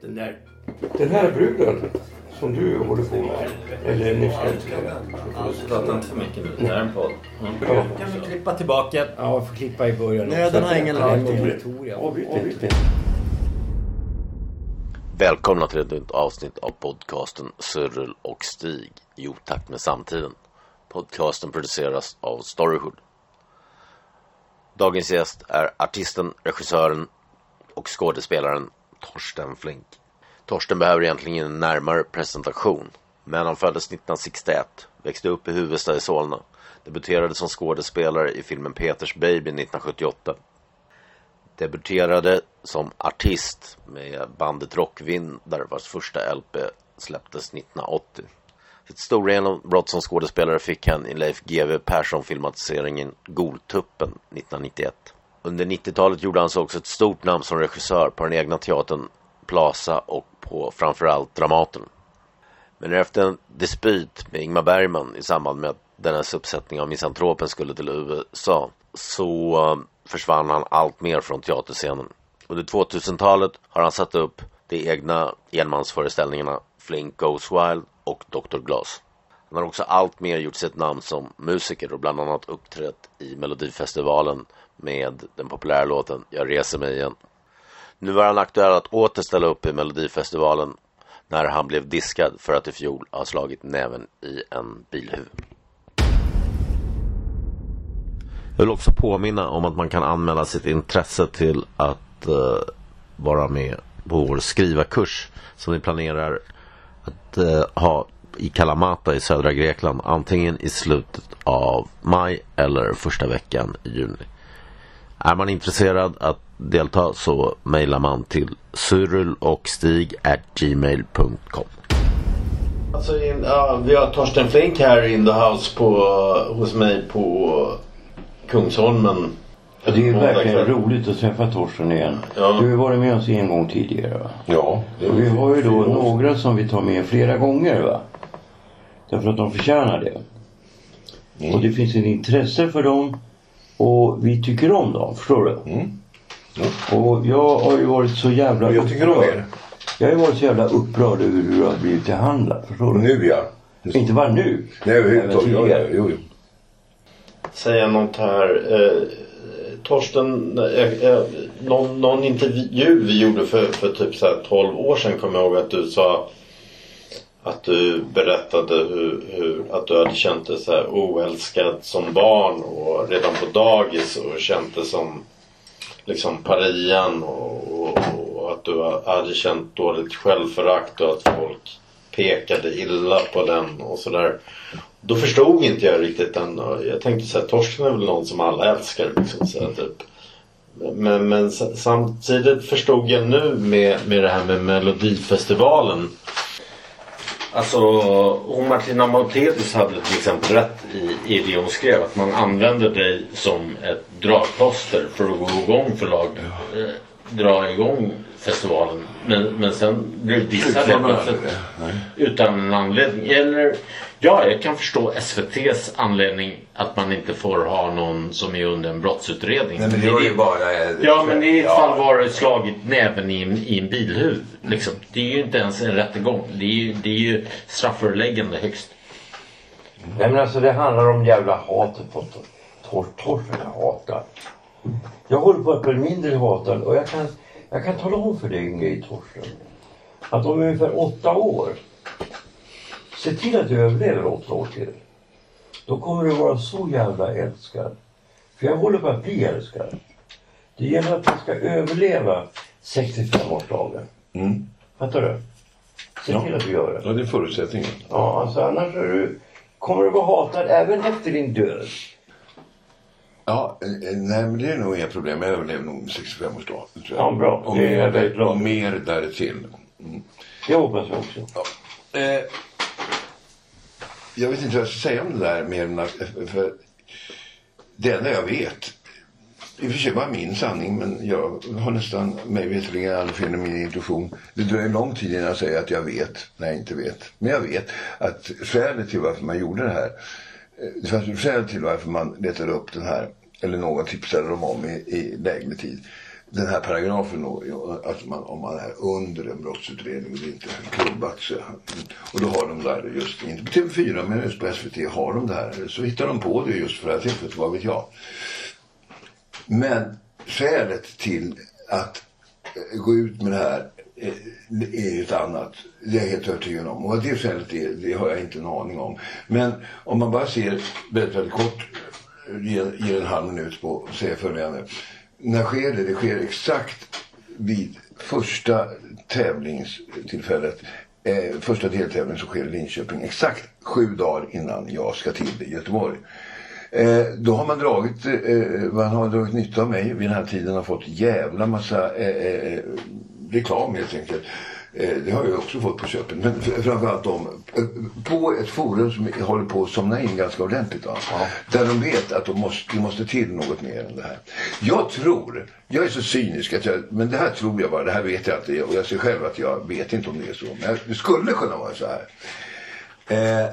Den där... Den här bruden som du håller på med. Eller ni ska Prata inte för mycket nu. Det här är en podd. Ja. Kan vi klippa tillbaka? Ja, jag får klippa i början. Nöden har ingen lag. Inte. Välkomna till ett nytt avsnitt av podcasten Cyril och Stig i otakt med samtiden. Podcasten produceras av Storyhood. Dagens gäst är artisten, regissören och skådespelaren Torsten Flink. Torsten behöver egentligen ingen närmare presentation. Men han föddes 1961, växte upp i huvudstad i Solna, debuterade som skådespelare i filmen Peters baby 1978 debuterade som artist med bandet Rockvindar vars första LP släpptes 1980. Sitt stora genombrott som skådespelare fick han i Leif GW Persson-filmatiseringen Goltuppen 1991. Under 90-talet gjorde han sig också ett stort namn som regissör på den egna teatern Plaza och på framförallt Dramaten. Men efter en dispyt med Ingmar Bergman i samband med att dennes uppsättning av Misantropen skulle till USA så um, försvann han allt mer från teaterscenen. Under 2000-talet har han satt upp de egna enmansföreställningarna Flink Goes Wild och Dr. Glass. Han har också allt mer gjort sitt namn som musiker och bland annat uppträtt i Melodifestivalen med den populära låten Jag reser mig igen. Nu var han aktuell att åter ställa upp i Melodifestivalen när han blev diskad för att i fjol ha slagit näven i en bilhuv. Jag vill också påminna om att man kan anmäla sitt intresse till att eh, vara med på vår skrivarkurs som vi planerar att eh, ha i Kalamata i södra Grekland antingen i slutet av maj eller första veckan i juni. Är man intresserad att delta så mejlar man till cyril och stig at gmail.com. Alltså, in, ja, vi har Torsten Flink här in the house på, hos mig på Kungsholmen. Det är ju verkligen roligt att träffa Torsten igen. Ja. Du har varit med oss en gång tidigare va? Ja. Och vi har ju då några som vi tar med flera gånger va? Därför att de förtjänar det. Mm. Och det finns ett intresse för dem. Och vi tycker om dem, förstår du? Mm. Och jag har ju varit så jävla jag tycker om er. Jag har ju varit så jävla upprörd över hur du har blivit behandlad, förstår du? Nu ja. Inte bara nu. Nej överhuvudtaget. Ja, ja, jo, jo. Säga något här. Eh, Torsten, eh, eh, någon, någon intervju vi gjorde för, för typ så här 12 år sedan kommer jag ihåg att du sa att du berättade hur, hur, att du hade känt dig så här oälskad som barn och redan på dagis och känt dig som liksom parian och, och, och att du hade känt dåligt självförakt och att folk pekade illa på den och sådär. Då förstod inte jag riktigt den. och Jag tänkte så här, Torsten är väl någon som alla älskar. Liksom, så här, typ. Men, men samtidigt förstod jag nu med, med det här med Melodifestivalen. Alltså hon Martina Montelius hade till exempel rätt i, i det hon skrev. Att man använder dig som ett dragplåster för att gå igång förlag. Eh, dra igång festivalen. Men, men sen blir du dissad helt plötsligt. Utan en anledning. Eller ja, jag kan förstå SVTs anledning att man inte får ha någon som är under en brottsutredning. Nej men det var ju bara... Ja men i ett ja. fall var det slagit näven i en, i en bilhuv. Liksom. Det är ju inte ens en rättegång. Det är ju, det är ju strafföreläggande högst. Nej men alltså det handlar om jävla hatet på Tor- Torsten jag hatar. Jag håller på att bli mindre hatad och jag kan, jag kan tala om för dig en grej Torsten. Att om ungefär åtta år, se till att du överlever åtta år till. Då kommer du vara så jävla älskad. För jag håller på att bli älskad. Det gäller att du ska överleva 65-årsdagen. Mm. Fattar du? Se Ja. till att du gör det. Ja det är förutsättningen. Ja, alltså annars är du, kommer du vara hatad även efter din död. Ja, eh, nej men det är nog inga problem. Jag överlever nog med 65 års dag. tror jag. Ja, bra. Och Det är jag mer, väldigt glad och mer därtill. Det hoppas jag också. Eh, jag vet inte vad jag ska säga om det där mer än att, för det enda jag vet, i och för sig bara min sanning, men jag har nästan mig veterligen aldrig fel i min intuition. Det dröjer lång tid innan jag säger att jag vet, när jag inte vet. Men jag vet att skälet till varför man gjorde det här, eh, det fanns ett skäl till varför man letade upp den här, eller någon tipsade dem om i, i lägre tid. Den här paragrafen då, att man, om man är under en brottsutredning och det inte är klubbat så, och då har de där just, inte på TV4 men just på SVT har de det här. Så hittar de på det just för det här tillfället, vad vet jag. Men skälet till att eh, gå ut med det här eh, är ju ett annat. Det är jag helt övertygad om. Och vad det skälet är, det har jag inte en aning om. Men om man bara ser väldigt, väldigt kort, ger, ger en halv minut på att säga följande. När sker det? Det sker exakt vid första tävlingstillfället. Eh, första deltävlingen som sker i Linköping. Exakt sju dagar innan jag ska till Göteborg. Eh, då har man dragit, eh, man har dragit nytta av mig vid den här tiden och fått jävla massa eh, eh, eh reklam helt enkelt. Eh, det har jag också fått på köpet. Men framförallt om, eh, på ett forum som håller på att somna in ganska ordentligt. Va? Där de vet att de måste, det måste till något mer än det här. Jag tror, jag är så cynisk att jag, men det här tror jag bara, det här vet jag inte. Och jag ser själv att jag vet inte om det är så. Men det skulle kunna vara så här. Eh,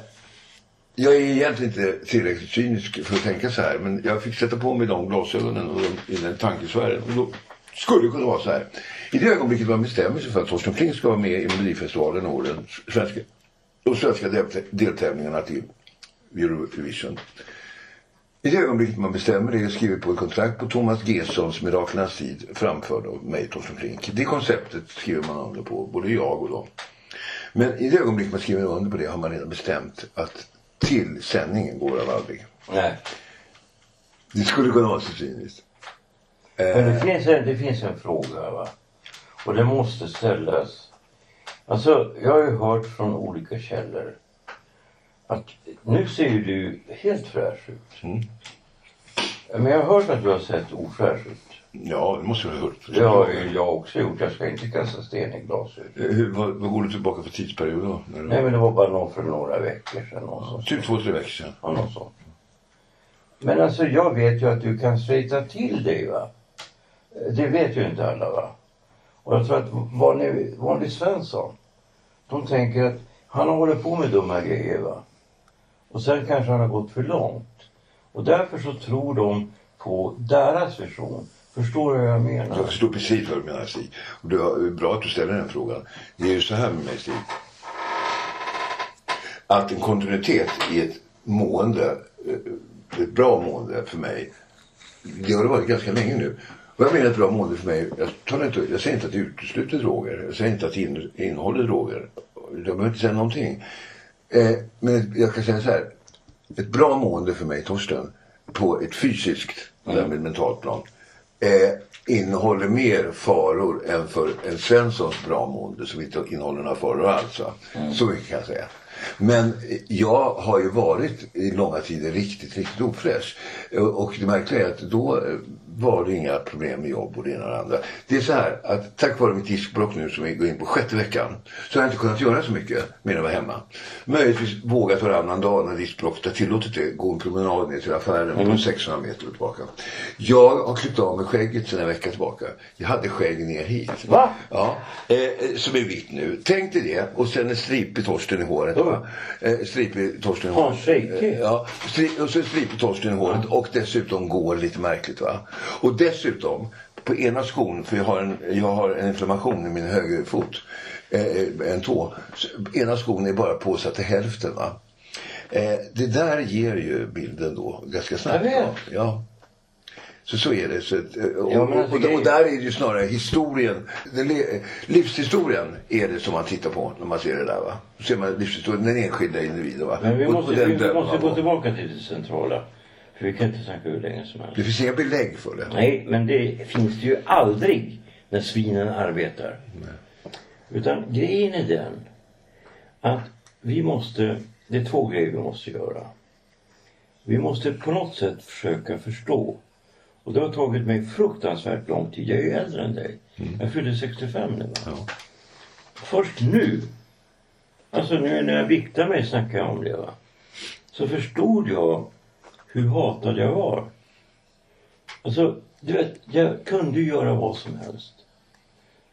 jag är egentligen inte tillräckligt cynisk för att tänka så här. Men jag fick sätta på mig de glasögonen och de, i den tankesfären. Och då skulle kunna vara så här. I det ögonblicket man bestämmer sig för att Torsten Flink ska vara med i Melodifestivalen och den svenska, de svenska del, deltävlingarna till Eurovision. I det ögonblicket man bestämmer det skriver på ett kontrakt på Thomas Gessons Miraklernas tid framförd av mig, Torsten Flink. Det konceptet skriver man under på, både jag och dem. Men i det ögonblick man skriver under på det har man redan bestämt att till sändningen går han aldrig. Nej. Det skulle kunna vara så cyniskt. Men det finns, en, det finns en fråga va. Och det måste ställas. Alltså jag har ju hört från olika källor. Att nu ser ju du helt fräsch ut. Mm. Men jag har hört att du har sett ofräsch ut. Ja, det måste du ha hört. Det har jag också gjort. Jag ska inte kasta sten i glashus. Eh, Hur, vad, vad går du tillbaka för tidsperiod då? När du- Nej men det var bara någon för några veckor sedan. Sånt. Typ två, tre veckor sedan. Ja, något sånt. Men alltså jag vet ju att du kan strejta till dig va. Det vet ju inte alla va. Och jag tror att vanlig, vanlig Svensson. De tänker att han har hållit på med dumma grejer va. Och sen kanske han har gått för långt. Och därför så tror de på deras version. Förstår du vad jag menar? Jag förstår precis vad du menar Stig. Och det är bra att du ställer den frågan. Det är ju så här med mig Stig. Att en kontinuitet i ett mående, eh, ett bra mående för mig. Det har det varit ganska länge nu. Vad jag menar ett bra mående för mig. Jag, talar inte, jag säger inte att det utesluter droger. Jag säger inte att det in, innehåller droger. Jag behöver inte säga någonting. Eh, men jag kan säga så här. Ett bra mående för mig Torsten. På ett fysiskt och därmed mentalt plan. Eh, innehåller mer faror än för en Svenssons bra mående som inte innehåller några faror alls. va? Så mycket kan jag säga. Men eh, jag har ju varit i långa tider riktigt, riktigt ofräsch. Eh, Och det märkliga är att då eh, var det inga problem med jobb och det ena och det andra. Det är så här att tack vare mitt diskbråck nu som vi går in på sjätte veckan så har jag inte kunnat göra så mycket mer än att vara hemma. Möjligtvis vågat varannan dag när diskbråcket har tillåtit det gå en promenad ner till affären på 600 meter och tillbaka. Jag har klippt av mig skägget sedan en vecka tillbaka. Jag hade skägg ner hit. Va? Ja, eh, som är vitt nu. Tänk dig det. Och sen en stripig Torsten i håret. Va? Eh, stripig Torsten i håret. Eh, Ja, stri- och så stripig Torsten i håret. Och dessutom går lite märkligt va. Och dessutom på ena skon, för jag har en, jag har en inflammation i min högerfot. Eh, en tå. Så ena skon är bara påsatt till hälften va. Eh, det där ger ju bilden då ganska snabbt. Ja. Så så är det. Så, eh, och, Ja, men alltså, och, och, och där är det ju snarare historien. Le- livshistorien är det som man tittar på när man ser det där. Va? Då ser man livshistorien, den enskilda individen. Va? Men vi Och- måste, och vi måste gå tillbaka till det centrala. För vi kan inte snacka hur länge som helst. Det finns inga belägg för det. Nej, men det finns det ju aldrig när svinen arbetar. Utan grejen är den att vi måste, det är två grejer vi måste göra. Vi måste på något sätt försöka förstå Och det har tagit mig fruktansvärt lång tid. Jag är ju äldre än dig. Jag fyllde 65 nu. Ja. Först nu, alltså nu när jag viktade mig snackade jag om det. Va? Så förstod jag hur hatad jag var. Alltså, du vet, jag kunde göra vad som helst.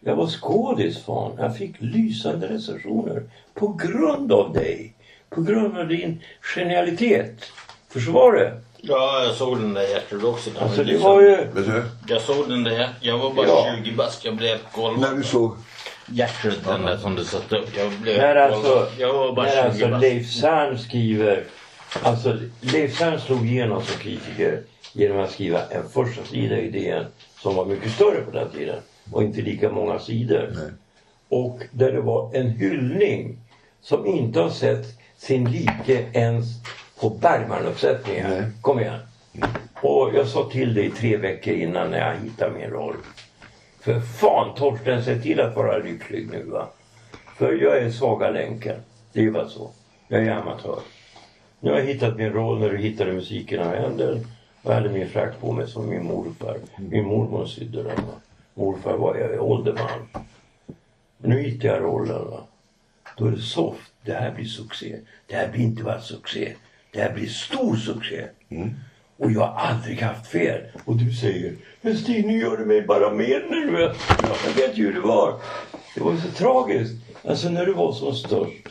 Jag var skådis fan. Jag fick lysande recensioner på grund av dig. På grund av din genialitet. Försvar det. Ja, jag såg den där. Den Alltså det liksom- var ju... Vet du? Jag såg den där. Jag var bara Ja. 20 bast. Jag blev golvad. När du såg... Gertrud, den där som du satte upp. Jag blev När alltså. Jag var bara när 20 alltså. Leif Sern skriver... Alltså Leif Sern slog igenom som kritiker genom att skriva en första sida i DN som var mycket större på den tiden och inte lika många sidor. Nej. Och där det var en hyllning som inte har sett sin like ens på Bergman-uppsättningar. Nej. Kom igen. Och jag sa till dig tre veckor innan när jag hittade min roll. För fan Torsten, se till att vara lycklig nu va. För jag är svaga länken. Det är bara så. Jag är amatör. Nu har jag hittat min roll när du hittade musiken av händeln. Jag hade min frack på mig som min morfar. Min mormor sydde den. Va? Morfar var jag ålderman. Nu hittar jag rollen. Va? Då är det soft. Det här blir succé. Det här blir inte bara succé. Det här blir stor succé. Och jag har aldrig haft fel. Och du säger, men Stig nu gör du mig bara mer nervös. Jag vet ju hur det var. Det var så tragiskt. Alltså när du var som störst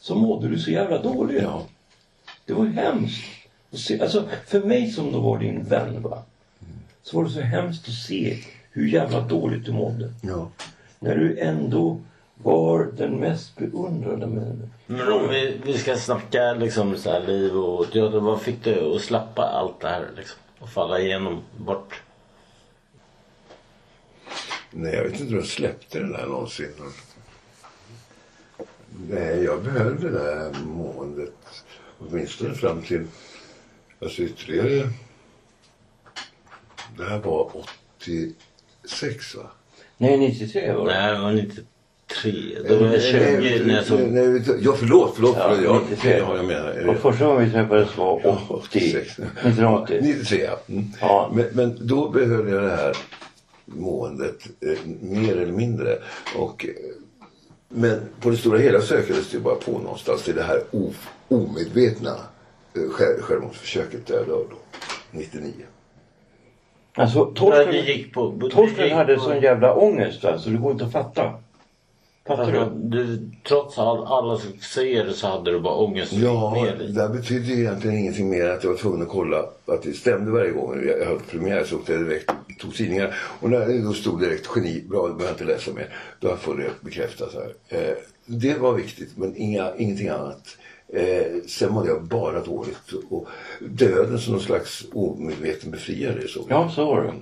så mådde du så jävla dåligt. Ja. Det var hemskt. Alltså för mig som då var din vän va. Så var det så hemskt att se hur jävla dåligt du mådde. Ja. När du ändå var den mest beundrade människan. Men om vi, vi ska snacka liksom så här liv och teater. Vad fick du att släppa allt det här liksom? Och falla igenom bort? Nej, jag vet inte om jag släppte den där någonsin. Nej, jag behöll det där måendet. Åtminstone fram till, alltså ytterligare. Det här var 86 va? Nej 93 var det. Nej, det var 93. Det var 20 när jag nej, ja, förlåt, förlåt. Ja, förlåt. 93. Ja, jag menar. Och första gången vi träffades var Ja, 80. 86. 1980. 93 ja. Mm. Ja. Men, men då behöll jag det här måendet eh, mer eller mindre. Och, eh, men på det stora hela sökades det bara på någonstans till det här o, omedvetna eh, själv, självmordsförsöket där då, då, 99. Alltså Torsten, gick på... vi Torsten gick hade på- sån jävla ångest så det går inte att fatta. Fattar Alltså, du? du, trots all, alla succéer så hade du bara ångest Ja, ner det här betydde egentligen ingenting mer än att jag var tvungen att kolla att det stämde varje gång jag jag hade premiär så åkte jag direkt tog tidningar. Och när det då stod direkt geni, bra det behöver inte läsa mer. Då fått det bekräftat här. Eh, det var viktigt men inga, ingenting annat. Eh, sen mådde jag bara dåligt och döden som någon slags omedveten befriare så. Ja, så var det.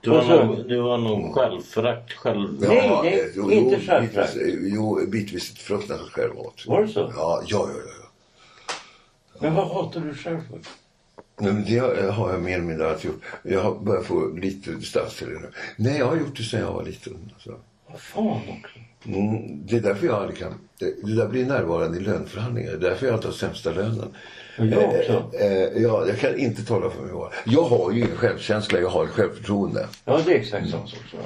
Du så- nog, du var nog självförakt själv. Nej, Ja, nej, eh, jo, inte jo, självförakt. bitvis, Jo, bitvis ett fruktansvärt självhat. Var det så? Ja, ja, ja. ja. Men vad hatar du själv för? Nej, men det har har jag mer eller mindre alltid gjort. Jag har börjat få lite distans till det nu. Nej, jag har gjort det sedan jag var liten. Alltså. Vad fan också. Mm, det är därför jag aldrig kan... Det, där blir närvarande i löneförhandlingar. Det är därför jag alltid har sämsta lönen. Jag också. Eh, eh, ja, jag kan inte tala för mig själv. Jag har ju ingen självkänsla, jag har självförtroende. Ja, det är exakt samma sak. så.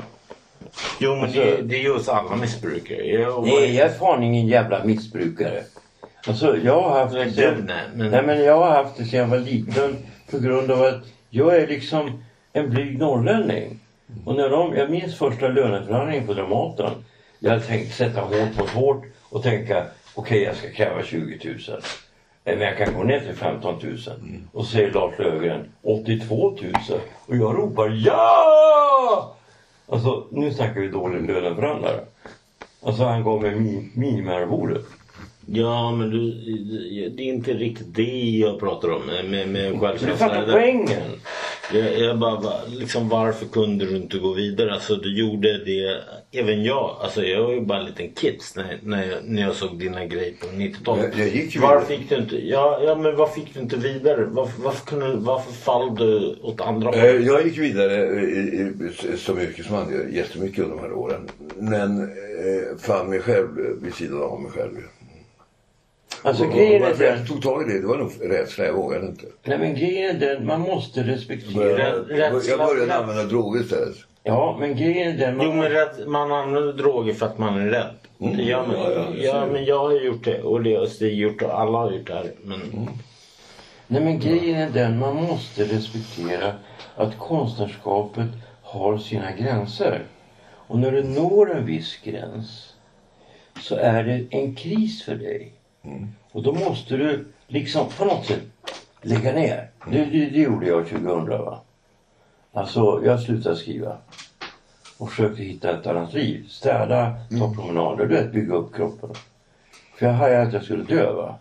Jo, men det, det är ju hos alla missbrukare. Jag, Nej, jag är fan ingen jävla missbrukare. Alltså, jag har haft Nej, det du, sen... nej, men- Nej, men jag har haft det sedan jag var liten på grund av att jag är liksom en blyg norrlänning. Och när de, jag minns första löneförhandlingen på Dramaten. Jag hade tänkt sätta hårt mot hårt och tänka okej jag ska kräva 20 000. Eh, Men jag kan gå ner till 15 000. Och säger Lars Löfgren 82 000. Och jag ropar ja! Alltså nu snackar vi dålig löneförhandlare. Alltså han gav mig mi- minimiarvodet. Ja, men du, det är inte riktigt det jag pratar om med, med, med Du fattar poängen. Jag, jag bara, liksom varför kunde du inte gå vidare? Alltså du gjorde det, även jag. Alltså jag var ju bara en liten kids när, när, jag, när jag såg dina grejer på 90-talet. Jag- jag gick varför fick du inte, ja, ja men varför fick du inte vidare? Varför, varför, kunde, varför fall du åt andra Eh, hållet? Jag gick vidare eh, som yrkesman jättemycket under de här åren. Men eh, fann mig själv vid sidan av mig själv. Alltså Och- och grejen är Varför jag tog tag i det, det var nog rädsla. Jag vågade inte. nej men grejen är den, man måste Jag respektera. började, jag började använda droger istället. Ja, men grejen är den, man, Jo men rätt, man använder droger för att man är rädd. Det gör man. Ja, ja, Ja, men jag har gjort det och det har Stig gjort och alla har gjort det här. Men nej men grejen är den, man måste respektera att konstnärskapet har sina gränser. Och när du når en viss gräns så är det en kris för dig. Och då måste du liksom på något sätt lägga ner. Det, det, det gjorde jag 2000 va. Alltså jag slutade skriva. Och försökte hitta ett annat liv. Städa, ta promenader, du vet bygga upp kroppen. För jag hajade att jag skulle dö va.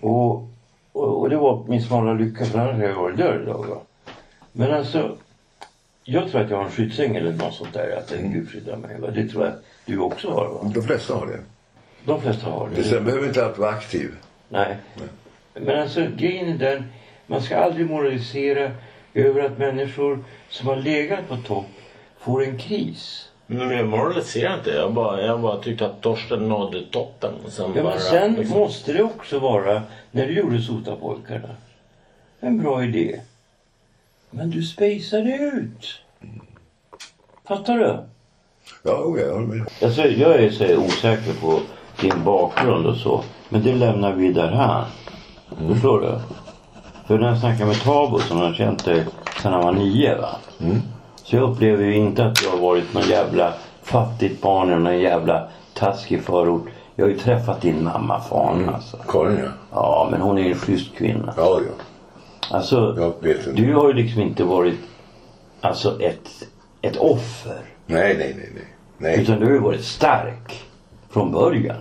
Och, och, och det var min smala lycka för annars hade jag varit död idag va. Men alltså. Jag tror att jag har en skyddsängel eller något sånt där. Att en Gud skyddar mig. Va? Det tror jag att du också har va. De flesta har det. De flesta har det. Sen behöver inte alltid vara aktiv. Nej. Men alltså grejen är den. Man ska aldrig moralisera över att människor som har legat på topp får en kris. Men jag moraliserar inte. Jag bara, jag bara tyckte att Torsten nådde toppen. Sen Ja, bara, men sen liksom- måste det också vara, när du gjorde Sotapojkarna, en bra idé. Men du spejsade ut. Fattar du? Ja, okej, jag håller med. Alltså, jag är så osäker på din bakgrund och så. Men det lämnar vi därhän. Förstår du? För när jag snackar med Tabo som har känt dig sedan han var nio va. Så jag upplever ju inte att jag har varit någon jävla fattigt barn i någon jävla taskig förort. Jag har ju träffat din mamma fan alltså. Karin ja. Ja men hon är en schysst kvinna. Ja, ja. Alltså Jag vet inte. du har ju liksom inte varit alltså ett, ett offer. Nej, nej, nej, nej. nej. Utan du har ju varit stark. Från början.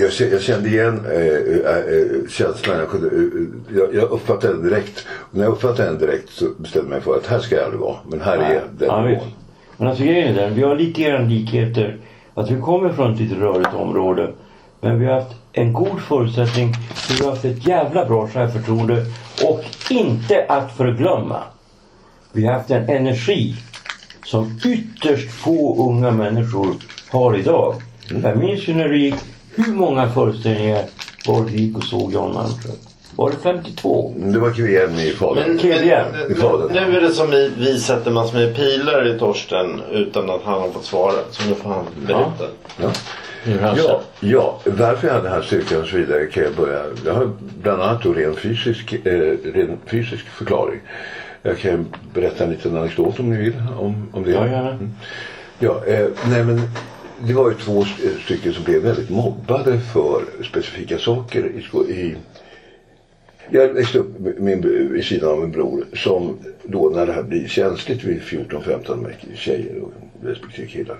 Jag, jag kände igen äh, äh, känslan. Jag, kunde, äh, jag, jag uppfattade den direkt. Och när jag uppfattade den direkt så bestämde jag mig för att här ska jag aldrig vara. Men här är den ja, nivån. Men alltså grejen är den, vi har lite grann likheter. Att vi kommer från ett lite rörigt område. Men vi har haft en god förutsättning. för Vi har haft ett jävla bra självförtroende. Och inte att förglömma. Vi har haft en energi som ytterst få unga människor har idag. Jag minns ju när det gick, hur många föreställningar var det gick och såg Jan Malmström? Var det 52? Det var KVM i Falun. Nu är det som vi, vi sätter massor med pilar i Torsten utan att han har fått svara. Så nu får han berätta. Ja. Han Ja, ja, varför jag hade den här styrkan och så vidare kan jag börja. Jag har bland annat då ren fysisk, eh, ren fysisk förklaring. Jag kan berätta en liten anekdot om ni vill. Om, om det. Ja, gärna. Mm. Ja, eh, nej men det var ju två eh, stycken som blev väldigt mobbade för specifika saker i, i jag växte upp min, vid sidan av en bror som då när det här blir känsligt vid 14-15 med tjejer och respektive killar.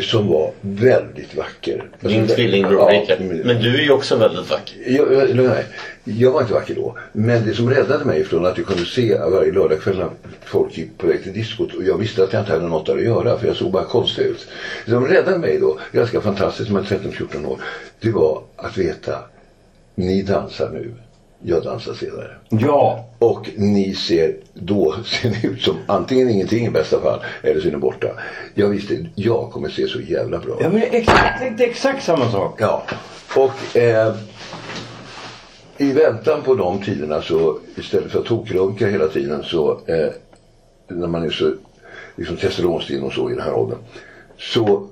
Som var väldigt vacker. Din Alltså, tvillingbror ja, Rickard. min- Men du är ju också väldigt vacker. jag, jag, nej, jag var inte vacker då. Men det som räddade mig från att jag kunde se varje lördagkväll när folk gick på väg till diskot och jag visste att jag inte hade något där att göra för jag såg bara konstig ut. Det som räddade mig då, ganska fantastiskt med 13-14 år, det var att veta ni dansar nu, jag dansar senare. Ja. Och ni ser, då ser ni ut som antingen ingenting i bästa fall eller så är ni borta. Jag visste, jag kommer se så jävla bra Ja men exakt, tänkte exakt samma sak. Ja, och eh, i väntan på de tiderna så istället för att tokrunka hela tiden så eh, när man är så liksom testosteronstinn och så i den här åldern så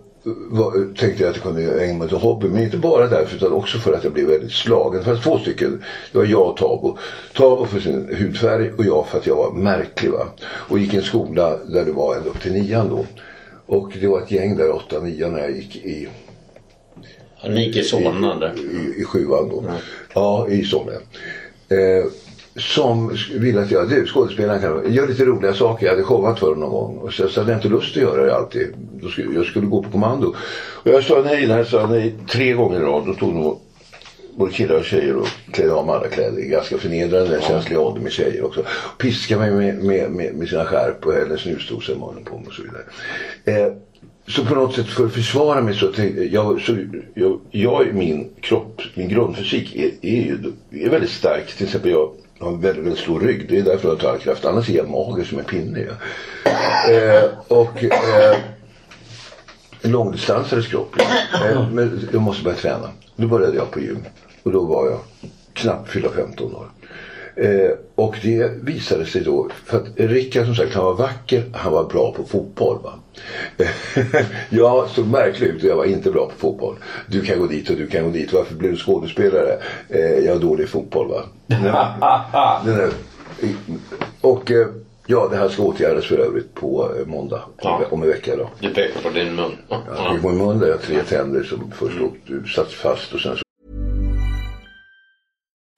tänkte jag att jag kunde ägna mig åt en hobby. Men inte bara därför utan också för att jag blev väldigt slagen. Det fanns två stycken. Det var jag och Tabo. Tabo för sin hudfärg och jag för att jag var märklig. Va? Och gick i en skola där det var ända upp till nian då. Och det var ett gäng där, åtta, nian när jag gick i Ni gick i Solna där. i, i sjuan då. Ja, i Solna. Eh, som ville att jag, du skådespelaren kan gör lite roliga saker. Jag hade showat för honom någon gång. Och så, så hade jag inte lust att göra det alltid. Då skulle, jag skulle gå på kommando. Och jag sa nej, när jag sa nej tre gånger i rad. Då tog nog både killar och tjejer och klädde av mig alla kläder. Ganska förnedrande, en känslig ålder med tjejer också. Piskade mig med, med, med, med sina skärp och hällde snusdosa i munnen på mig och så vidare. Eh, så på något sätt för att försvara mig så tänkte jag, så jag, jag min kropp, min grundfysik är, är ju är väldigt stark. Till exempel jag har en väldigt, väldigt stor rygg. Det är därför jag tar all kraft. Annars är jag mager som en pinne. Ja. Eh, och eh, långdistansare kropp. Eh, men jag måste börja träna. Då började jag på gym. Och då var jag knappt fylla 15 år. Eh, och det visade sig då, för att Rickard som sagt han var vacker, han var bra på fotboll. Va? jag såg märklig ut och jag var inte bra på fotboll. Du kan gå dit och du kan gå dit. Varför blev du skådespelare? Eh, jag är dålig i fotboll va. Den är, och eh, ja, det här ska åtgärdas för övrigt på eh, måndag. Ja. Om en vecka då. Du pekar på din mun. Ja. Ja. I min mun där jag har tre tänder som först mm. satt fast och sen så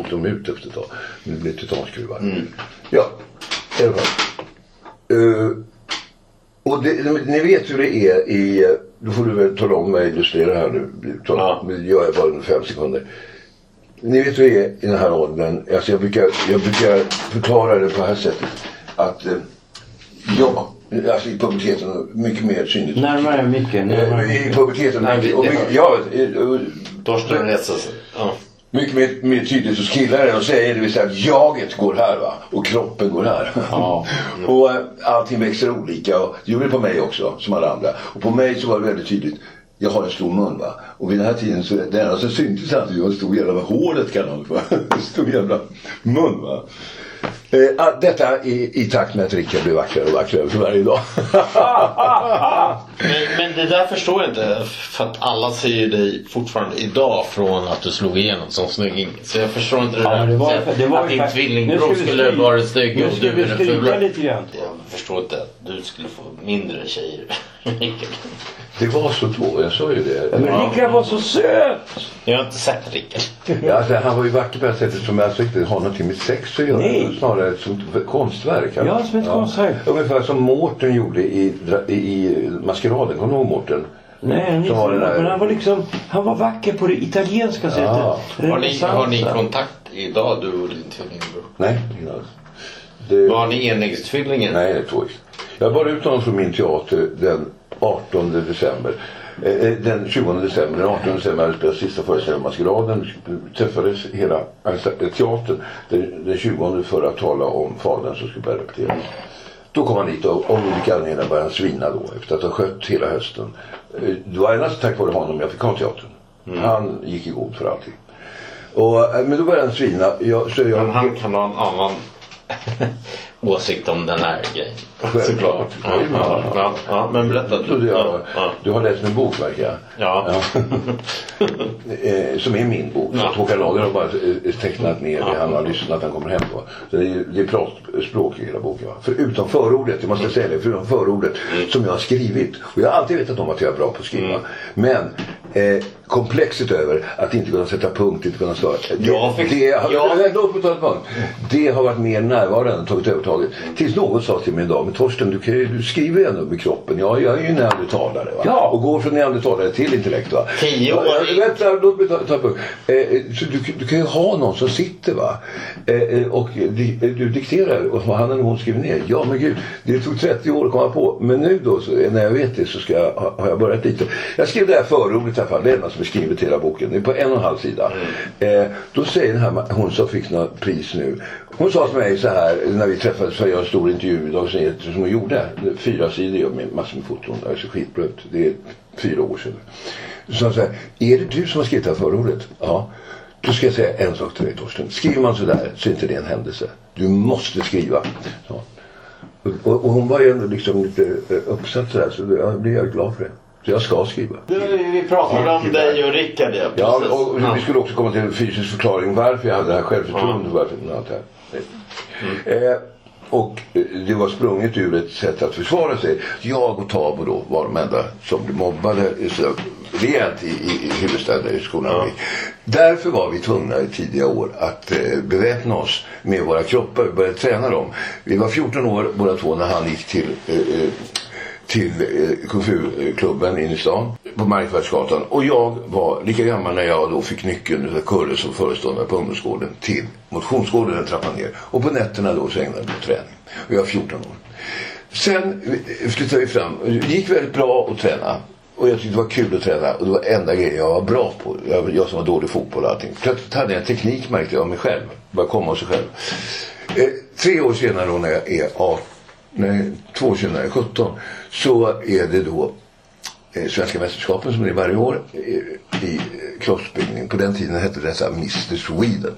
Åkte de ut efter ett tag. Det blev titanskruvar. Ja, i alla fall. Uh, och det, ni vet hur det är i, då får du väl tala om mig, illustrera här nu. Tala, Ja. Nu gör jag bara fem sekunder. Ni vet hur det är i den här åldern. Alltså jag, brukar, jag brukar förklara det på det här sättet. Att eh, ja, alltså i puberteten mycket mer synligt. Närmare micken. närmare Eh, I puberteten. Nej, vi- och det mycket, ja, eh, Torsten sig. Ja. Mycket mer, mer tydligt hos killar än hos tjejer. Det vill säga att jaget går här va. Och kroppen går här. Ja. och eh, allting växer olika. Och det gjorde det på mig också. Som alla andra. Och på mig så var det väldigt tydligt. Jag har en stor mun va. Och vid den här tiden så det enda som syntes alltid var en stor jävla hålet kallas va. En stor jävla mun va. Eh, ah, detta i, i takt med att Rickard blir vackrare och vackrare för varje dag. Men, men det där förstår jag inte. För att alla ser ju dig fortfarande idag från att du slog igenom som snygging. Så jag förstår inte det Ja, där. det var, att det var att din tvillingbror skulle vara Nu och du vi är den fula. lite grann. Jag förstår inte att du skulle få mindre tjejer. det var så då. Jag sa ju det. Men Rickard var så söt! jag har inte sett Rickard. Ja, alltså, han var ju vacker på det sättet som alltså inte har någonting med sex att göra. Nej. Snarare som ett konstverk. Ja, som ett konstverk. Ungefär som Mårten gjorde i, i, i Maskeraden. Kommer du ihåg Mårten? Nej, han, Så var där. men han var liksom, han var vacker på det italienska sättet. Ja. Har ni, har ni kontakt idag du och din tvillingbror? Nej, ingen alls. Det, Var ni enäggstvillingar? nej, det är tvåis. Jag bar ut honom från min teater den 18 december. Eh, eh, Den 20 december, den 18 december hade jag spelat sista föreställningen Maskeraden. Träffades hela teatern den, den 20 för att tala om fadern som skulle börja repetera. Då kom han dit och av olika anledningar började han svina då efter att ha skött hela hösten. Eh, Det var endast tack vare honom jag fick ha teatern. Han gick i god för allting. Och, men då började han svina. Jag, så jag, Men han kan ha en annan åsikt om den här grejen. Såklart. Ja, ja, ja, ja, men berätta du. du, Ja, har, ja. du har läst min bok verkar jag. Ja. eh, som är min bok. Ja. Så Håkan Lager har bara eh, tecknat ner det han har lyssnat, han kommer hem på. Så det är, det är pratspråk i hela boken. Va? Förutom förordet, jag måste säga det, förutom förordet Mm. som jag har skrivit. Och jag har alltid vetat om att jag är bra på att skriva. Men eh, komplexet över att inte kunna sätta punkt, inte kunna svara. Det, Jag fick- det, har, jag- det har varit mer närvarande, tagit övertaget. Tills någon sa till mig en dag, men Torsten du, ju, du skriver ju ändå med kroppen. Ja, jag är ju neandertalare. Va? Ja. Och går från neandertalare till intellekt. Va? Tio år. Ja, Vänta, låt mig ta, ta en punkt. Eh, så du, du kan ju ha någon som sitter va. Eh, eh, och di, eh, du dikterar och han eller hon skriver ner. Ja men gud, det tog 30 år att komma på. Men nu då, så, när jag vet det så ska jag, har jag börjat lite. Jag skrev det här förordet i alla fall. Det är enda som är skrivet till hela boken. Det är på en och en halv sida. Eh, då säger den här, hon som fick något pris nu. Hon sa till mig så här när vi träffades för att göra en stor intervju i Dagens Nyheter som hon gjorde. Fyra sidor med massor med foton. Det är så skitblött. Det är fyra år sedan. Så sa hon så här, är det du som har skrivit det här förordet? Ja. Då ska jag säga en sak till dig Torsten. Skriver man sådär så är inte det en händelse. Du måste skriva. Så. Och, och hon var ju ändå liksom lite eh, uppsatt sådär så jag blev jag glad för det. Så jag ska skriva. Du, vi pratade om dig och Rickard ja. Ja, och Ja. vi skulle också komma till en fysisk förklaring varför jag hade det här självförtroendet. Varför och allt det här. Eh, och eh, det var sprunget ur ett sätt att försvara sig. Jag och Tabo då var de enda som blev mobbade så rejält i, i, i huvudstäder i skolan. Därför var vi tvungna i tidiga år att eh, beväpna oss med våra kroppar. Vi började träna dem. Vi var 14 år båda två när han gick till eh, eh, till eh, Kung Fu-klubben inne i stan på Markvärdsgatan. Och jag var lika gammal när jag då fick nyckeln av Kurre som föreståndare på ungdomsgården till motionsgården en trappa ner. Och på nätterna då så ägnade jag mig åt träning. Och jag var 14 år. Sen eh, flyttade vi fram. Det gick väldigt bra att träna. Och jag tyckte det var kul att träna. Och det var enda grejen jag var bra på. Jag, jag som var dålig i fotboll och allting. Plötsligt hade jag en teknik märkte jag av mig själv. Bara komma av sig själv. Eh, tre år senare då när jag är 18 nej, två år senare, 17, så är det då eh, Svenska mästerskapen som det är varje år eh, i kroppsbyggning. På den tiden hette detta Mr Sweden.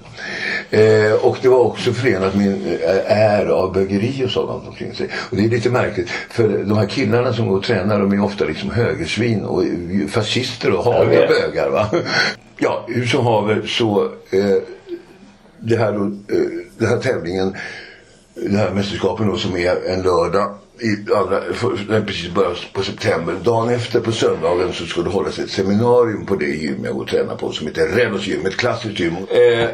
Eh, och det var också förenat med en eh, ära av bögeri och sådant omkring sig. Och det är lite märkligt för de här killarna som går och tränar de är ofta liksom högersvin och eh, fascister och haviga bögar. Va? Ja, hur som haver så eh, det här, då, eh, den här tävlingen det här mästerskapen då som är en lördag i andra, för, precis början på september. Dagen efter på söndagen så ska det hållas ett seminarium på det gym jag går och tränar på som heter Rennos gym, ett klassiskt gym. Eh,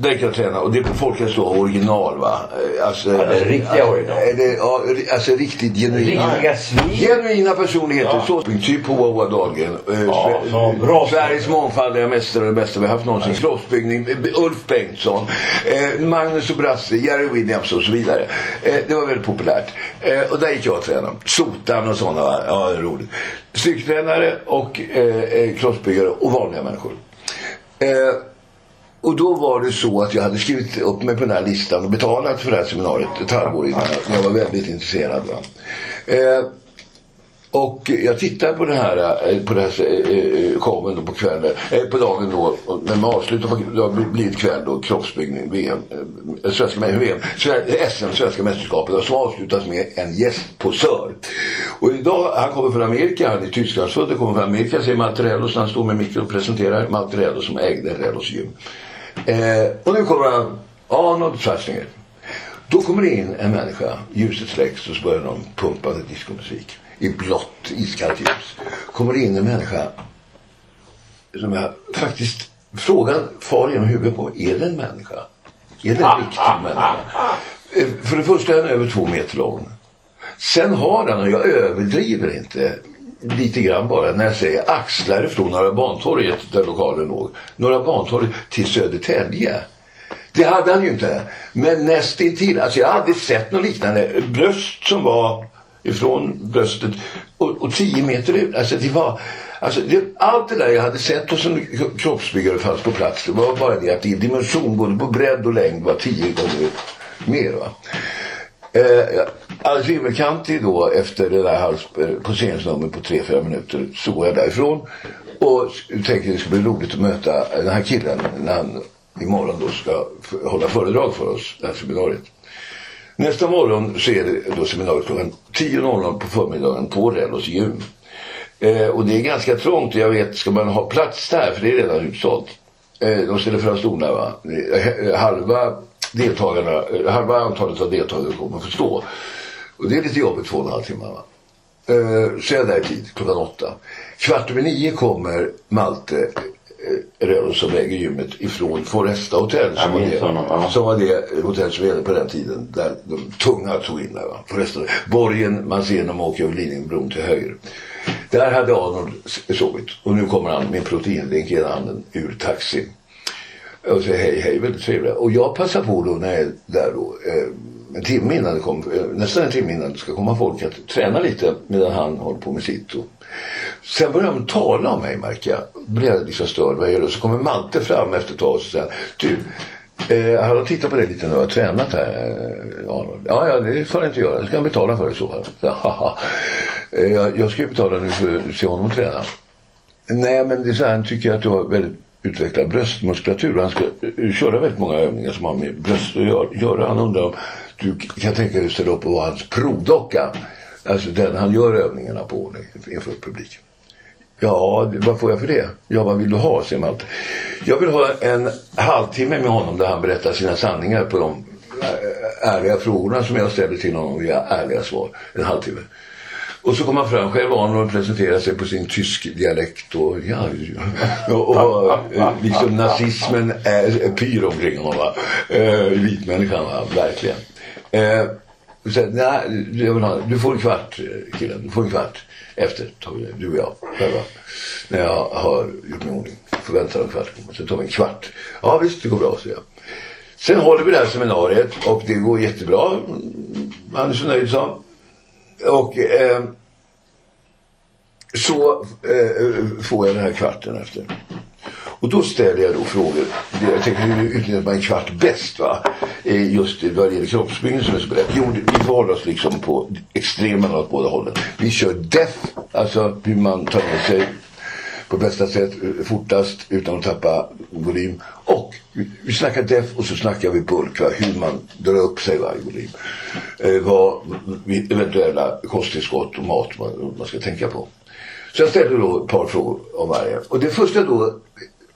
där kan jag träna och det är på Folkhälsa original va. Eh, Alltså, Ja, det är riktiga original. Eh, det, ja, alltså riktigt genuina. Riktiga svin. Genuina personligheter. Så, typ på Wawa Dahlgren. Eh, Ja, Sve-. Sveriges mångfaldiga mästare och det bästa vi haft någonsin. Kroppsbyggning. eh, Ulf Bengtsson. Eh, Magnus och Brasse. Jerry Williams och så vidare. Eh, det var väldigt populärt. Eh, och där gick jag och tränade. Sotan och sådana. va. Ja, roligt. Styrketränare och eh, eh, kroppsbyggare och vanliga människor. Och då var det så att jag hade skrivit upp mig på den här listan och betalat för det här seminariet ett halvår innan. Jag var väldigt intresserad. Va? Eh, och jag tittade på, den här, eh, på den här eh, eh, showen då på kvällen, eh, på dagen då, när man avslutar, det har blivit kväll då, kroppsbyggning, VM, eh, svenska, VM, SM, svenska mästerskapet, som avslutas med en gästposör. Och idag, han kommer från Amerika, han är Tysklandsfödd, kommer från Amerika, säger Malte Rellos när han står med mikro och presenterar, Malte Rellos som ägde Rellos gym. Eh, och nu kommer han, Arnold Schwarzenegger. Då kommer det in en människa, ljuset släcks och så börjar de pumpa diskomusik. I blått, iskallt ljus. Kommer det in en människa som jag faktiskt, frågan far genom huvudet på är det en människa? Är det en riktig människa? Eh, För det första är han över två meter lång. Sen har han, och jag överdriver inte, lite grann bara när jag säger axlar från Norra Bantorget där lokalen låg. Norra Bantorget till Södertälje. Det hade han ju inte. Men nästintill. Alltså jag hade aldrig sett något liknande. Bröst som var ifrån bröstet och, och tio meter ut. Alltså det var... Alltså det, allt det där jag hade sett och som kroppsbyggare fanns på plats. Det var bara det att i dimension både på bredd och längd var tio gånger mer. Va? Eh, alldeles vimmelkantig då efter det där eh, poseringsnumret på 3-4 minuter så går jag därifrån och tänker tänkte det ska bli roligt att möta den här killen när han imorgon då ska hålla föredrag för oss, det här seminariet. Nästa morgon så är det då seminariet klockan 10.00 på förmiddagen på Rellos gym. Eh, och det är ganska trångt och jag vet, ska man ha plats där, för det är redan utsålt. Eh, de ställer fram stolar va. Halva deltagarna, eh, halva antalet av deltagare kommer att få stå. Och det är lite jobbigt två och en halv timme va. Eh, så är jag där i tid, klockan åtta. Kvart över nio kommer Malte eh, Röros som äger gymmet ifrån Foresta Hotel. Som, var det, honom, ja. som var det hotell som gällde på den tiden. Där de tunga tog in där. Va? Foresta, borgen, man ser när man åker över Lidingöbron till höger. Där hade Arnold sovit. Och nu kommer han med en proteinlink i ena handen ur taxin. Och säger hej hej, väldigt trevligt. Och jag passar på då när jag är där då. Eh, en timme innan det kom, eh, nästan en timme innan det ska komma folk att träna lite medan han håller på med sitt. Och sen börjar de tala om mig märker jag. Då Blir jag liksom störd. Vad är det? Och så kommer Malte fram efter ett tag och säger du Eh, han har tittat på dig lite nu och har tränat här. Eh, ja, ja, det får han inte göra. det ska betala för det i så fall. Jag, jag ska ju betala nu för att se honom träna. Nej, men det är så här, han tycker att du har väldigt utveckla bröstmuskulatur. Han ska eh, eh, köra väldigt många övningar som har med bröst att göra. Han undrar om du kan tänka dig att ställa upp och vara hans provdocka. Alltså den han gör övningarna på inför publik. Ja, vad får jag för det? Ja, vad vill du ha? säger Malte. Jag vill ha en halvtimme med honom där han berättar sina sanningar på de eh, ärliga frågorna som jag ställer till honom via ärliga svar. En halvtimme. Och så kom han fram själv van och presenterade sig på sin tysk dialekt och ja, och, och eh, liksom nazismen är pyr omkring honom va. Eh, vitmänniskan va, verkligen. Eh, och sen, nej, jag vill ha, du får en kvart eh, killen, du får en kvart efter tar vi du och jag själva. När jag har gjort mig i ordning. Får vänta en kvart, sen tar vi en kvart. Ja visst, det går bra, säger jag. Sen håller vi det här seminariet och det går jättebra. Han är så nöjd så. Och eh, så eh, får jag den här kvarten efter. Och då ställer jag då frågor. Jag tänker hur utnyttjar man en kvart bäst va? Eh, Just vad det gäller kroppsbyggnad som är så berätt. Jo, vi förhåller oss liksom på extremerna åt båda hållen. Vi kör death. alltså hur man tar med sig på bästa sätt, eh, fortast utan att tappa volym. Och vi, snackar def och så snackar vi bulk, va? hur man drar upp sig va, i volym. Eh, vad vid eventuella kosttillskott och mat man, man ska tänka på. Så jag ställde då ett par frågor om varje. Och det första då,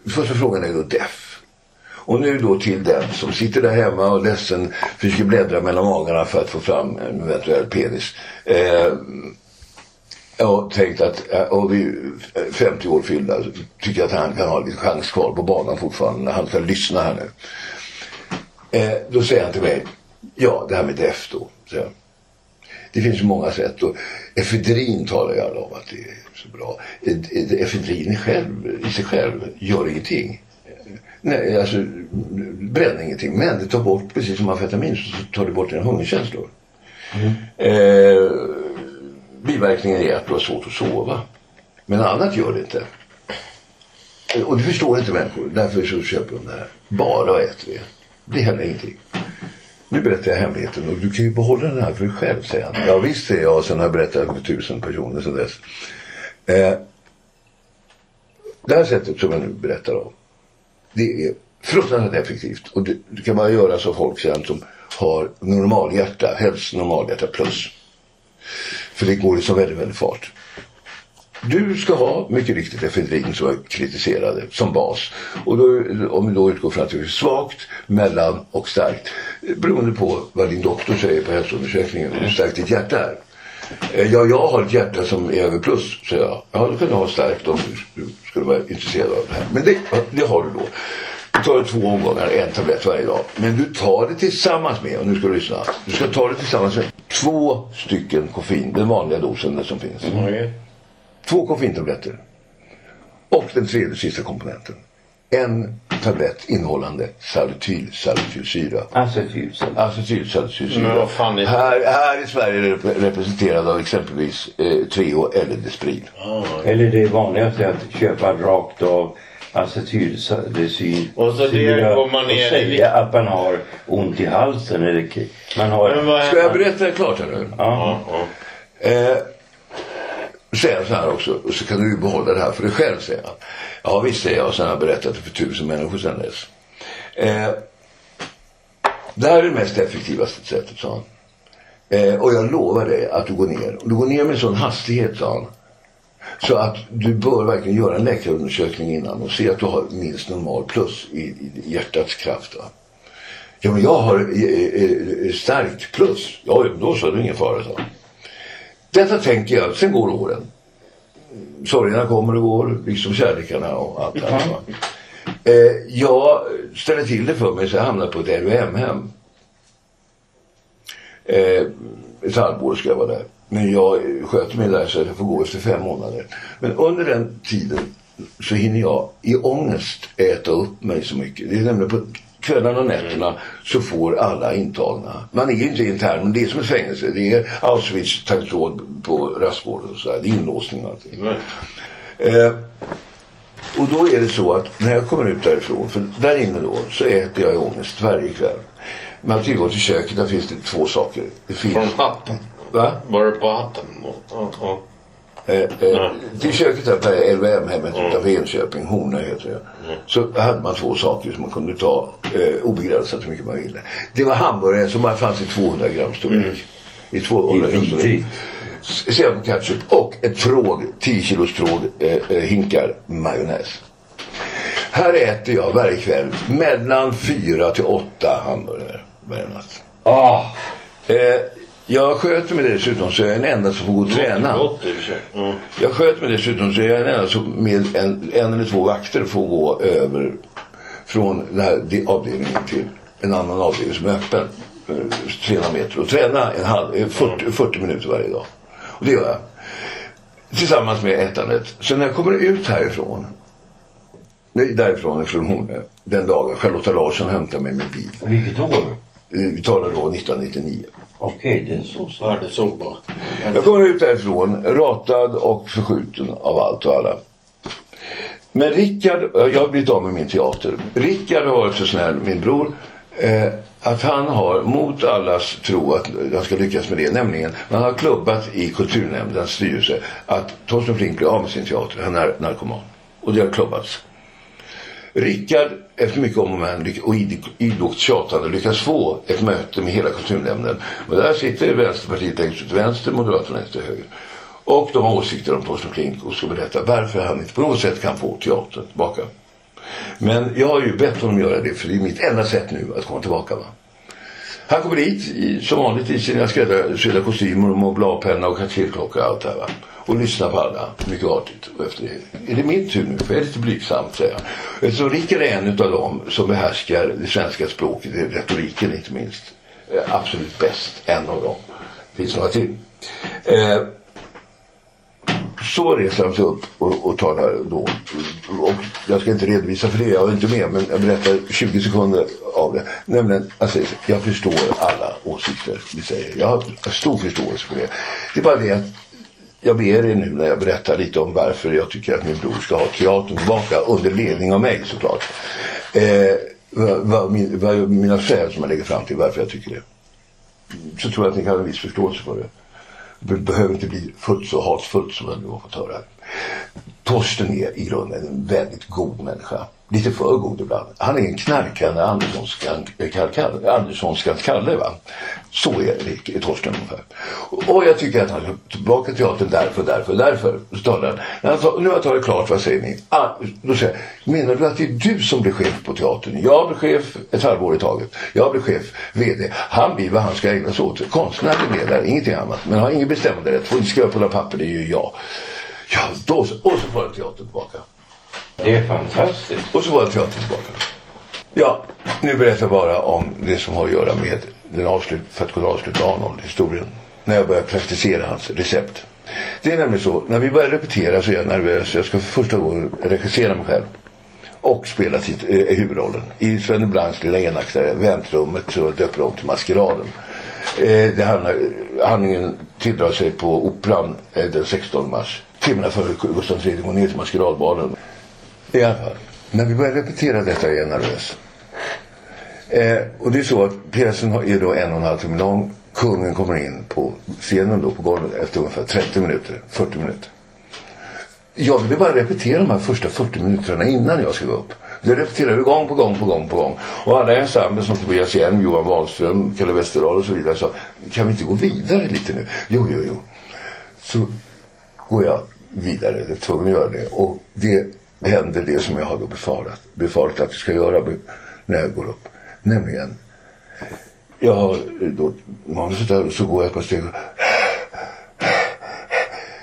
första frågan är då def. Och nu då till den som sitter där hemma och ledsen försöker bläddra mellan magarna för att få fram en eventuell penis. Eh, och tänkt att eh, och vi eh, 50 år fyllda tycker jag att han kan ha lite chans kvar på banan fortfarande han ska lyssna här nu. Eh, då säger han till mig, ja det här med def då. säger han. Det finns ju många sätt och efedrin talar jag om att det är så bra. Efedrin i, själv, i sig själv gör ingenting. Nej, alltså bränner ingenting. Men det tar bort, precis som amfetamin, så tar det bort dina hungerkänslor. Eh, biverkningen är att du har svårt att sova. Men annat gör det inte. Och det förstår inte människor. Därför så köper de det här. Bara äter det. Det händer ingenting. Nu berättar jag hemligheten och du kan ju behålla den här för dig själv, säger han. Ja visst, säger jag. och Sen har jag berättat för tusen personer sedan dess. Eh, det här sättet som jag nu berättar om. Det är fruktansvärt effektivt. Och det, det kan man göra så folk sen som har normalhjärta, helst normalhjärta plus. För det går ju så väldigt, väldigt fart. Du ska ha mycket riktigt efedrin som jag kritiserade som bas. Och då, om vi då utgår från att det är svagt, mellan och starkt. Beroende på vad din doktor säger på hälsoundersökningen hur starkt ditt hjärta är. Eh, ja, jag har ett hjärta som är över plus, så jag. Ja, du kan ha starkt om du, skulle vara intresserad av det här. Men det, det har du då. Du tar det två omgångar, en tablett varje dag. Men du tar det tillsammans med, och nu ska du lyssna. Du ska ta det tillsammans med två stycken koffein, den vanliga dosen som finns. Mm. Två koffeintabletter. Och den tredje sista komponenten. En tablett innehållande saltylsalicylsyra. Acetylsalicylsyra. Acetylsalicylsyra. Här, här i Sverige är det rep- representerad av exempelvis eh, Treo eller Despril. Eller det vanligaste är att köpa rakt av acetylsalicylsyra Och så det går man och ner i säga att man har ont i halsen. Eller man har... Ska jag berätta klart här nu? Ja. Ja, ja. Eh, säger han så här också, och så kan du ju behålla det här för dig själv, säger han. Ja visst, säger jag, och sen har jag berättat det för tusen människor sedan dess. Eh, det här är det mest effektivaste sättet, sa han. Eh, och jag lovar dig att du går ner. Och du går ner med sån hastighet, sa han. Så att du bör verkligen göra en läkarundersökning innan och se att du har minst normal plus i, i hjärtats kraft. Va? Ja, men jag har eh, eh, eh starkt plus. Ja, då så, det är ingen fara, sa han. Detta tänker jag, sen går åren. Sorgerna kommer och går, liksom kärlekarna och allt det va. Eh, jag ställer till det för mig så jag hamnar på ett LVM-hem. Eh, ett halvår ska jag vara där. Men jag sköter mig där så att jag får gå efter fem månader. Men under den tiden så hinner jag i ångest äta upp mig så mycket. Det är nämligen på kvällarna och nätterna så får alla intagna. Man är inte intern men det är som ett fängelse. Det är Auschwitz tagit råd på rastgården och sådär. Det är inlåsning och allting. Eh, och då är det så att när jag kommer ut därifrån, för där inne då så äter jag i ångest varje kväll. Man har tillgång till köket, där finns det två saker. Det finns... Från hatten. Va? Var det på hatten? Ja, ja. Eh, eh, till köket där på LVM-hemmet utanför Enköping, Horna heter det. Så hade man två saker som man kunde ta eh, obegränsat hur mycket man ville. Det var hamburgare som bara fanns i 200 gram storlek. I 200 gram storlek. och ketchup och ett tråg, 10 kilos tråg eh, eh, hinkar majonnäs. Här äter jag varje kväll mellan fyra till åtta hamburgare varje natt. Ah, Eh, jag sköter mig dessutom så jag är den enda som får gå och träna. Sig. Mm. Jag sköter mig dessutom så jag är den enda som med en, en eller två vakter får gå över från den här de- avdelningen till en annan avdelning som är öppen. eh, 300 meter och träna en halv, eh, 40, 40 minuter varje dag. Och det gör jag. Tillsammans med ätandet. Så när jag kommer ut härifrån nej, därifrån från hon, den dagen Charlotta Larsson hämtar mig med bil. vilket år? Eh, Vi talar då 1999. Okej, det är så Så det så. Jag kommer ut därifrån ratad och förskjuten av allt och alla. Men Rickard, jag har blivit av med min teater. Rickard har varit så snäll, min bror, eh, att han har mot allas tro att jag ska lyckas med det. Nämligen, man har klubbat i kulturnämndens styrelse att Torsten Flink blir av med sin teater. Han är narkoman. Och det har klubbats. Rickard, efter mycket om och men och idogt tjatande, lyckas få ett möte med hela kulturnämnden. Och där sitter Vänsterpartiet längst ut till vänster, Moderaterna längst till höger. Och de har åsikter om Torsten Flink och ska berätta varför han inte på något sätt kan få teatern tillbaka. Men jag har ju bett honom göra det för det är mitt enda sätt nu att komma tillbaka. Va? Han kommer dit i, som vanligt i sina skräddarsydda kostymer och bladpenna och kartellklocka. och allt det här. Va? Och lyssnar på alla mycket artigt. Och efter det, är det min tur nu? För jag är lite blygsam säger jag. Eh, Eftersom Rickard är en av dem som behärskar det svenska språket, eh, retoriken inte minst. Eh, absolut bäst, en av dem. Det finns några till. Eh, så reser han sig upp och, och talar då. Och jag ska inte redovisa för det, jag är inte med, men jag berättar 20 sekunder av det. Nämligen, alltså, jag förstår alla åsikter vi säger. Jag har stor förståelse för det. Det är bara det att jag ber er nu när jag berättar lite om varför jag tycker att min bror ska ha teatern tillbaka under ledning av mig såklart. Eh, vad, vad, vad mina skäl som jag lägger fram till varför jag tycker det. Så tror jag att ni kan ha en viss förståelse för det. Det behöver inte bli fullt så hatfullt som jag nu har fått höra. Torsten är i grunden en väldigt god människa. Lite för god ibland. Han är en knarkande Kalle, Anderssonskans Kalle. Va? Så är det, Torsten ungefär. Och jag tycker att han ska tillbaka till teatern därför, därför, därför. Så talar han. När han tar, nu har jag tagit klart, vad säger ni? Ah, då säger jag, menar du att det är du som blir chef på teatern? Jag blir chef ett halvår i taget. Jag blir chef, VD. Han blir vad han ska ägna sig åt. Konstnärlig ledare, ingenting annat. Men har ingen bestämmanderätt. Får inte skriva på några papper, det är ju jag. Ja, då, och så får jag teatern tillbaka. Det är fantastiskt. Och så var jag teatern tillbaka. Ja, nu berättar jag bara om det som har att göra med den avslut, för att kunna avsluta Arnold-historien. När jag började praktisera hans recept. Det är nämligen så, när vi börjar repetera så är jag nervös. Jag ska för första gången regissera mig själv. Och spela tit- eh, huvudrollen. I Sven Blancs lilla enaktare, Väntrummet, så döper de till Maskeraden. Eh, det handlar, handlingen tilldrar sig på Operan eh, den 16 mars. Timmarna före Gustav III gå ner till Maskeradbalen. I alla fall, när vi börjar repetera detta är jag nervös. Eh, och det är så att pjäsen är då en och en halv timme lång. Kungen kommer in på scenen då på golvet efter ungefär 30 minuter, 40 minuter. Jag ville bara repetera de här första 40 minuterna innan jag ska gå upp. Det repeterar vi gång på gång på gång på gång. Och alla i ensemblen som Tobias Hjelm, Johan Wahlström, Kalle Westerdahl och så vidare sa kan vi inte gå vidare lite nu? Jo, jo, jo. Så går jag vidare, eller är tvungen att göra det. Och det händer det som jag har då befarat, befarat att det ska göra när jag går upp. Nämligen, jag har eh, då manuset där och så går jag ett par steg.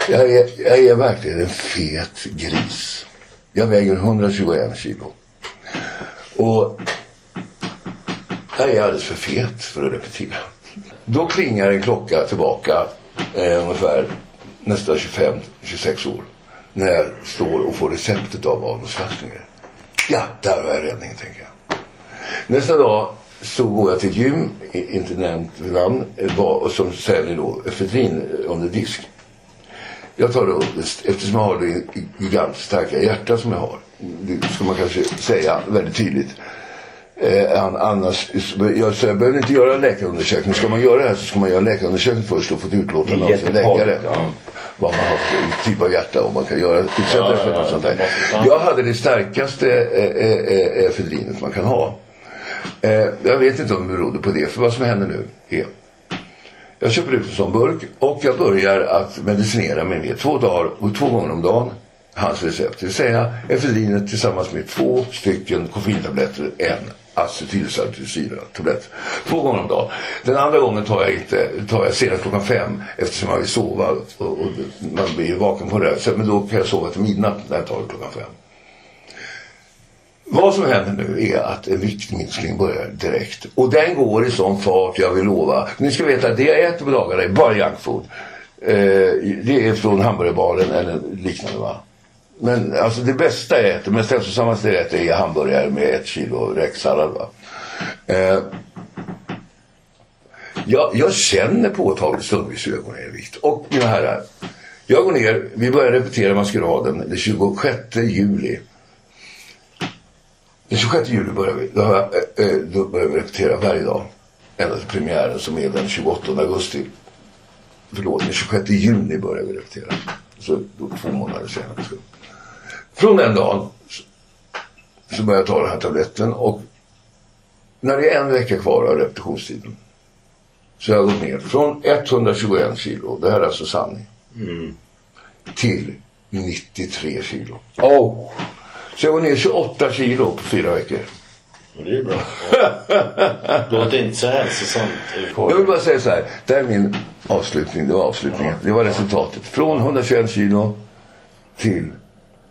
Jag är, jag är verkligen en fet gris. Jag väger 121 kilo. Och jag är alldeles för fet för att repetera. Då klingar en klocka tillbaka eh, ungefär nästan 25-26 år. När jag står och får receptet av Schwarzenegger. Ja, där har jag räddningen tänker jag. Nästa dag så går jag till gym, inte nämnt vid namn, eh, var- och som säljer då efedrin eh, under disk. Jag tar då, eftersom jag har det gigantiskt starka hjärta som jag har. Det ska man kanske säga väldigt tydligt. Eh, an, annars, jag, så jag behöver inte göra en läkarundersökning. Ska man göra det här så ska man göra en läkarundersökning först och få ett utlåtande av sin läkare. Ja. Vad man har för typ av hjärta och man kan göra utsätta för något sånt där. Jag hade det starkaste eh, eh, eh, efedrinet man kan ha. Eh, jag vet inte om det berodde på det. För vad som händer nu är Jag köper ut en sån burk och jag börjar att medicinera mig med två dagar och två gånger om dagen. Hans recept. Det vill säga efedrinet tillsammans med två stycken koffeintabletter, en acetylsalicylsyra-tablett. Två gånger om dagen. Den andra gången tar jag inte, tar jag senast klockan fem eftersom jag vill sova och, och man blir ju vaken på det. Men då kan jag sova till midnatt när jag tar det klockan fem. Vad som händer nu är att en viktminskning börjar direkt. Och den går i sån fart, jag vill lova. Ni ska veta att det jag äter på dagarna är bara junkfood. Eh, det är från hamburgerbaren eller liknande va. Men alltså det bästa jag äter, mest hälsosammaste jag äter är hamburgare med ett kilo räksallad va. Eh, jag, jag känner påtagligt stundvis hur jag går ner i vikt. Och mina herrar, jag går ner, vi börjar repetera maskeraden den 26 juli. Den 26 juli börjar vi. Då, jag, eh, eh, då börjar vi repetera varje dag. Ända till premiären som är den 28 augusti. Förlåt, den 26 juni börjar vi repetera. Så då, två månader senare. Från den dagen så börjar jag ta den här tabletten och när det är en vecka kvar av repetitionstiden så jag har gått ner från 121 kilo, det här är alltså sanning, mm. till 93 kilo. Oh. Så jag går ner 28 kilo på fyra veckor. Det är bra. Det låter inte så hälsosamt. Jag vill bara säga så här. Det här är min avslutning. Det var avslutningen. Det var resultatet. Från 121 kilo till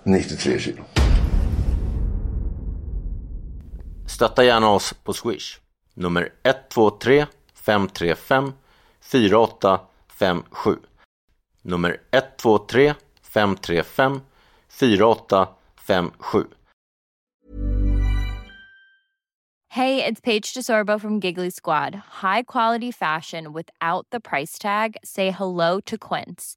93 kilo. Stötta gärna oss på Swish. Nummer 123 535 4857. Nummer 123 535 4857. Hey, it's Paige DeSorbo from Giggly Squad. High quality fashion without the price tag. Say hello to Quince.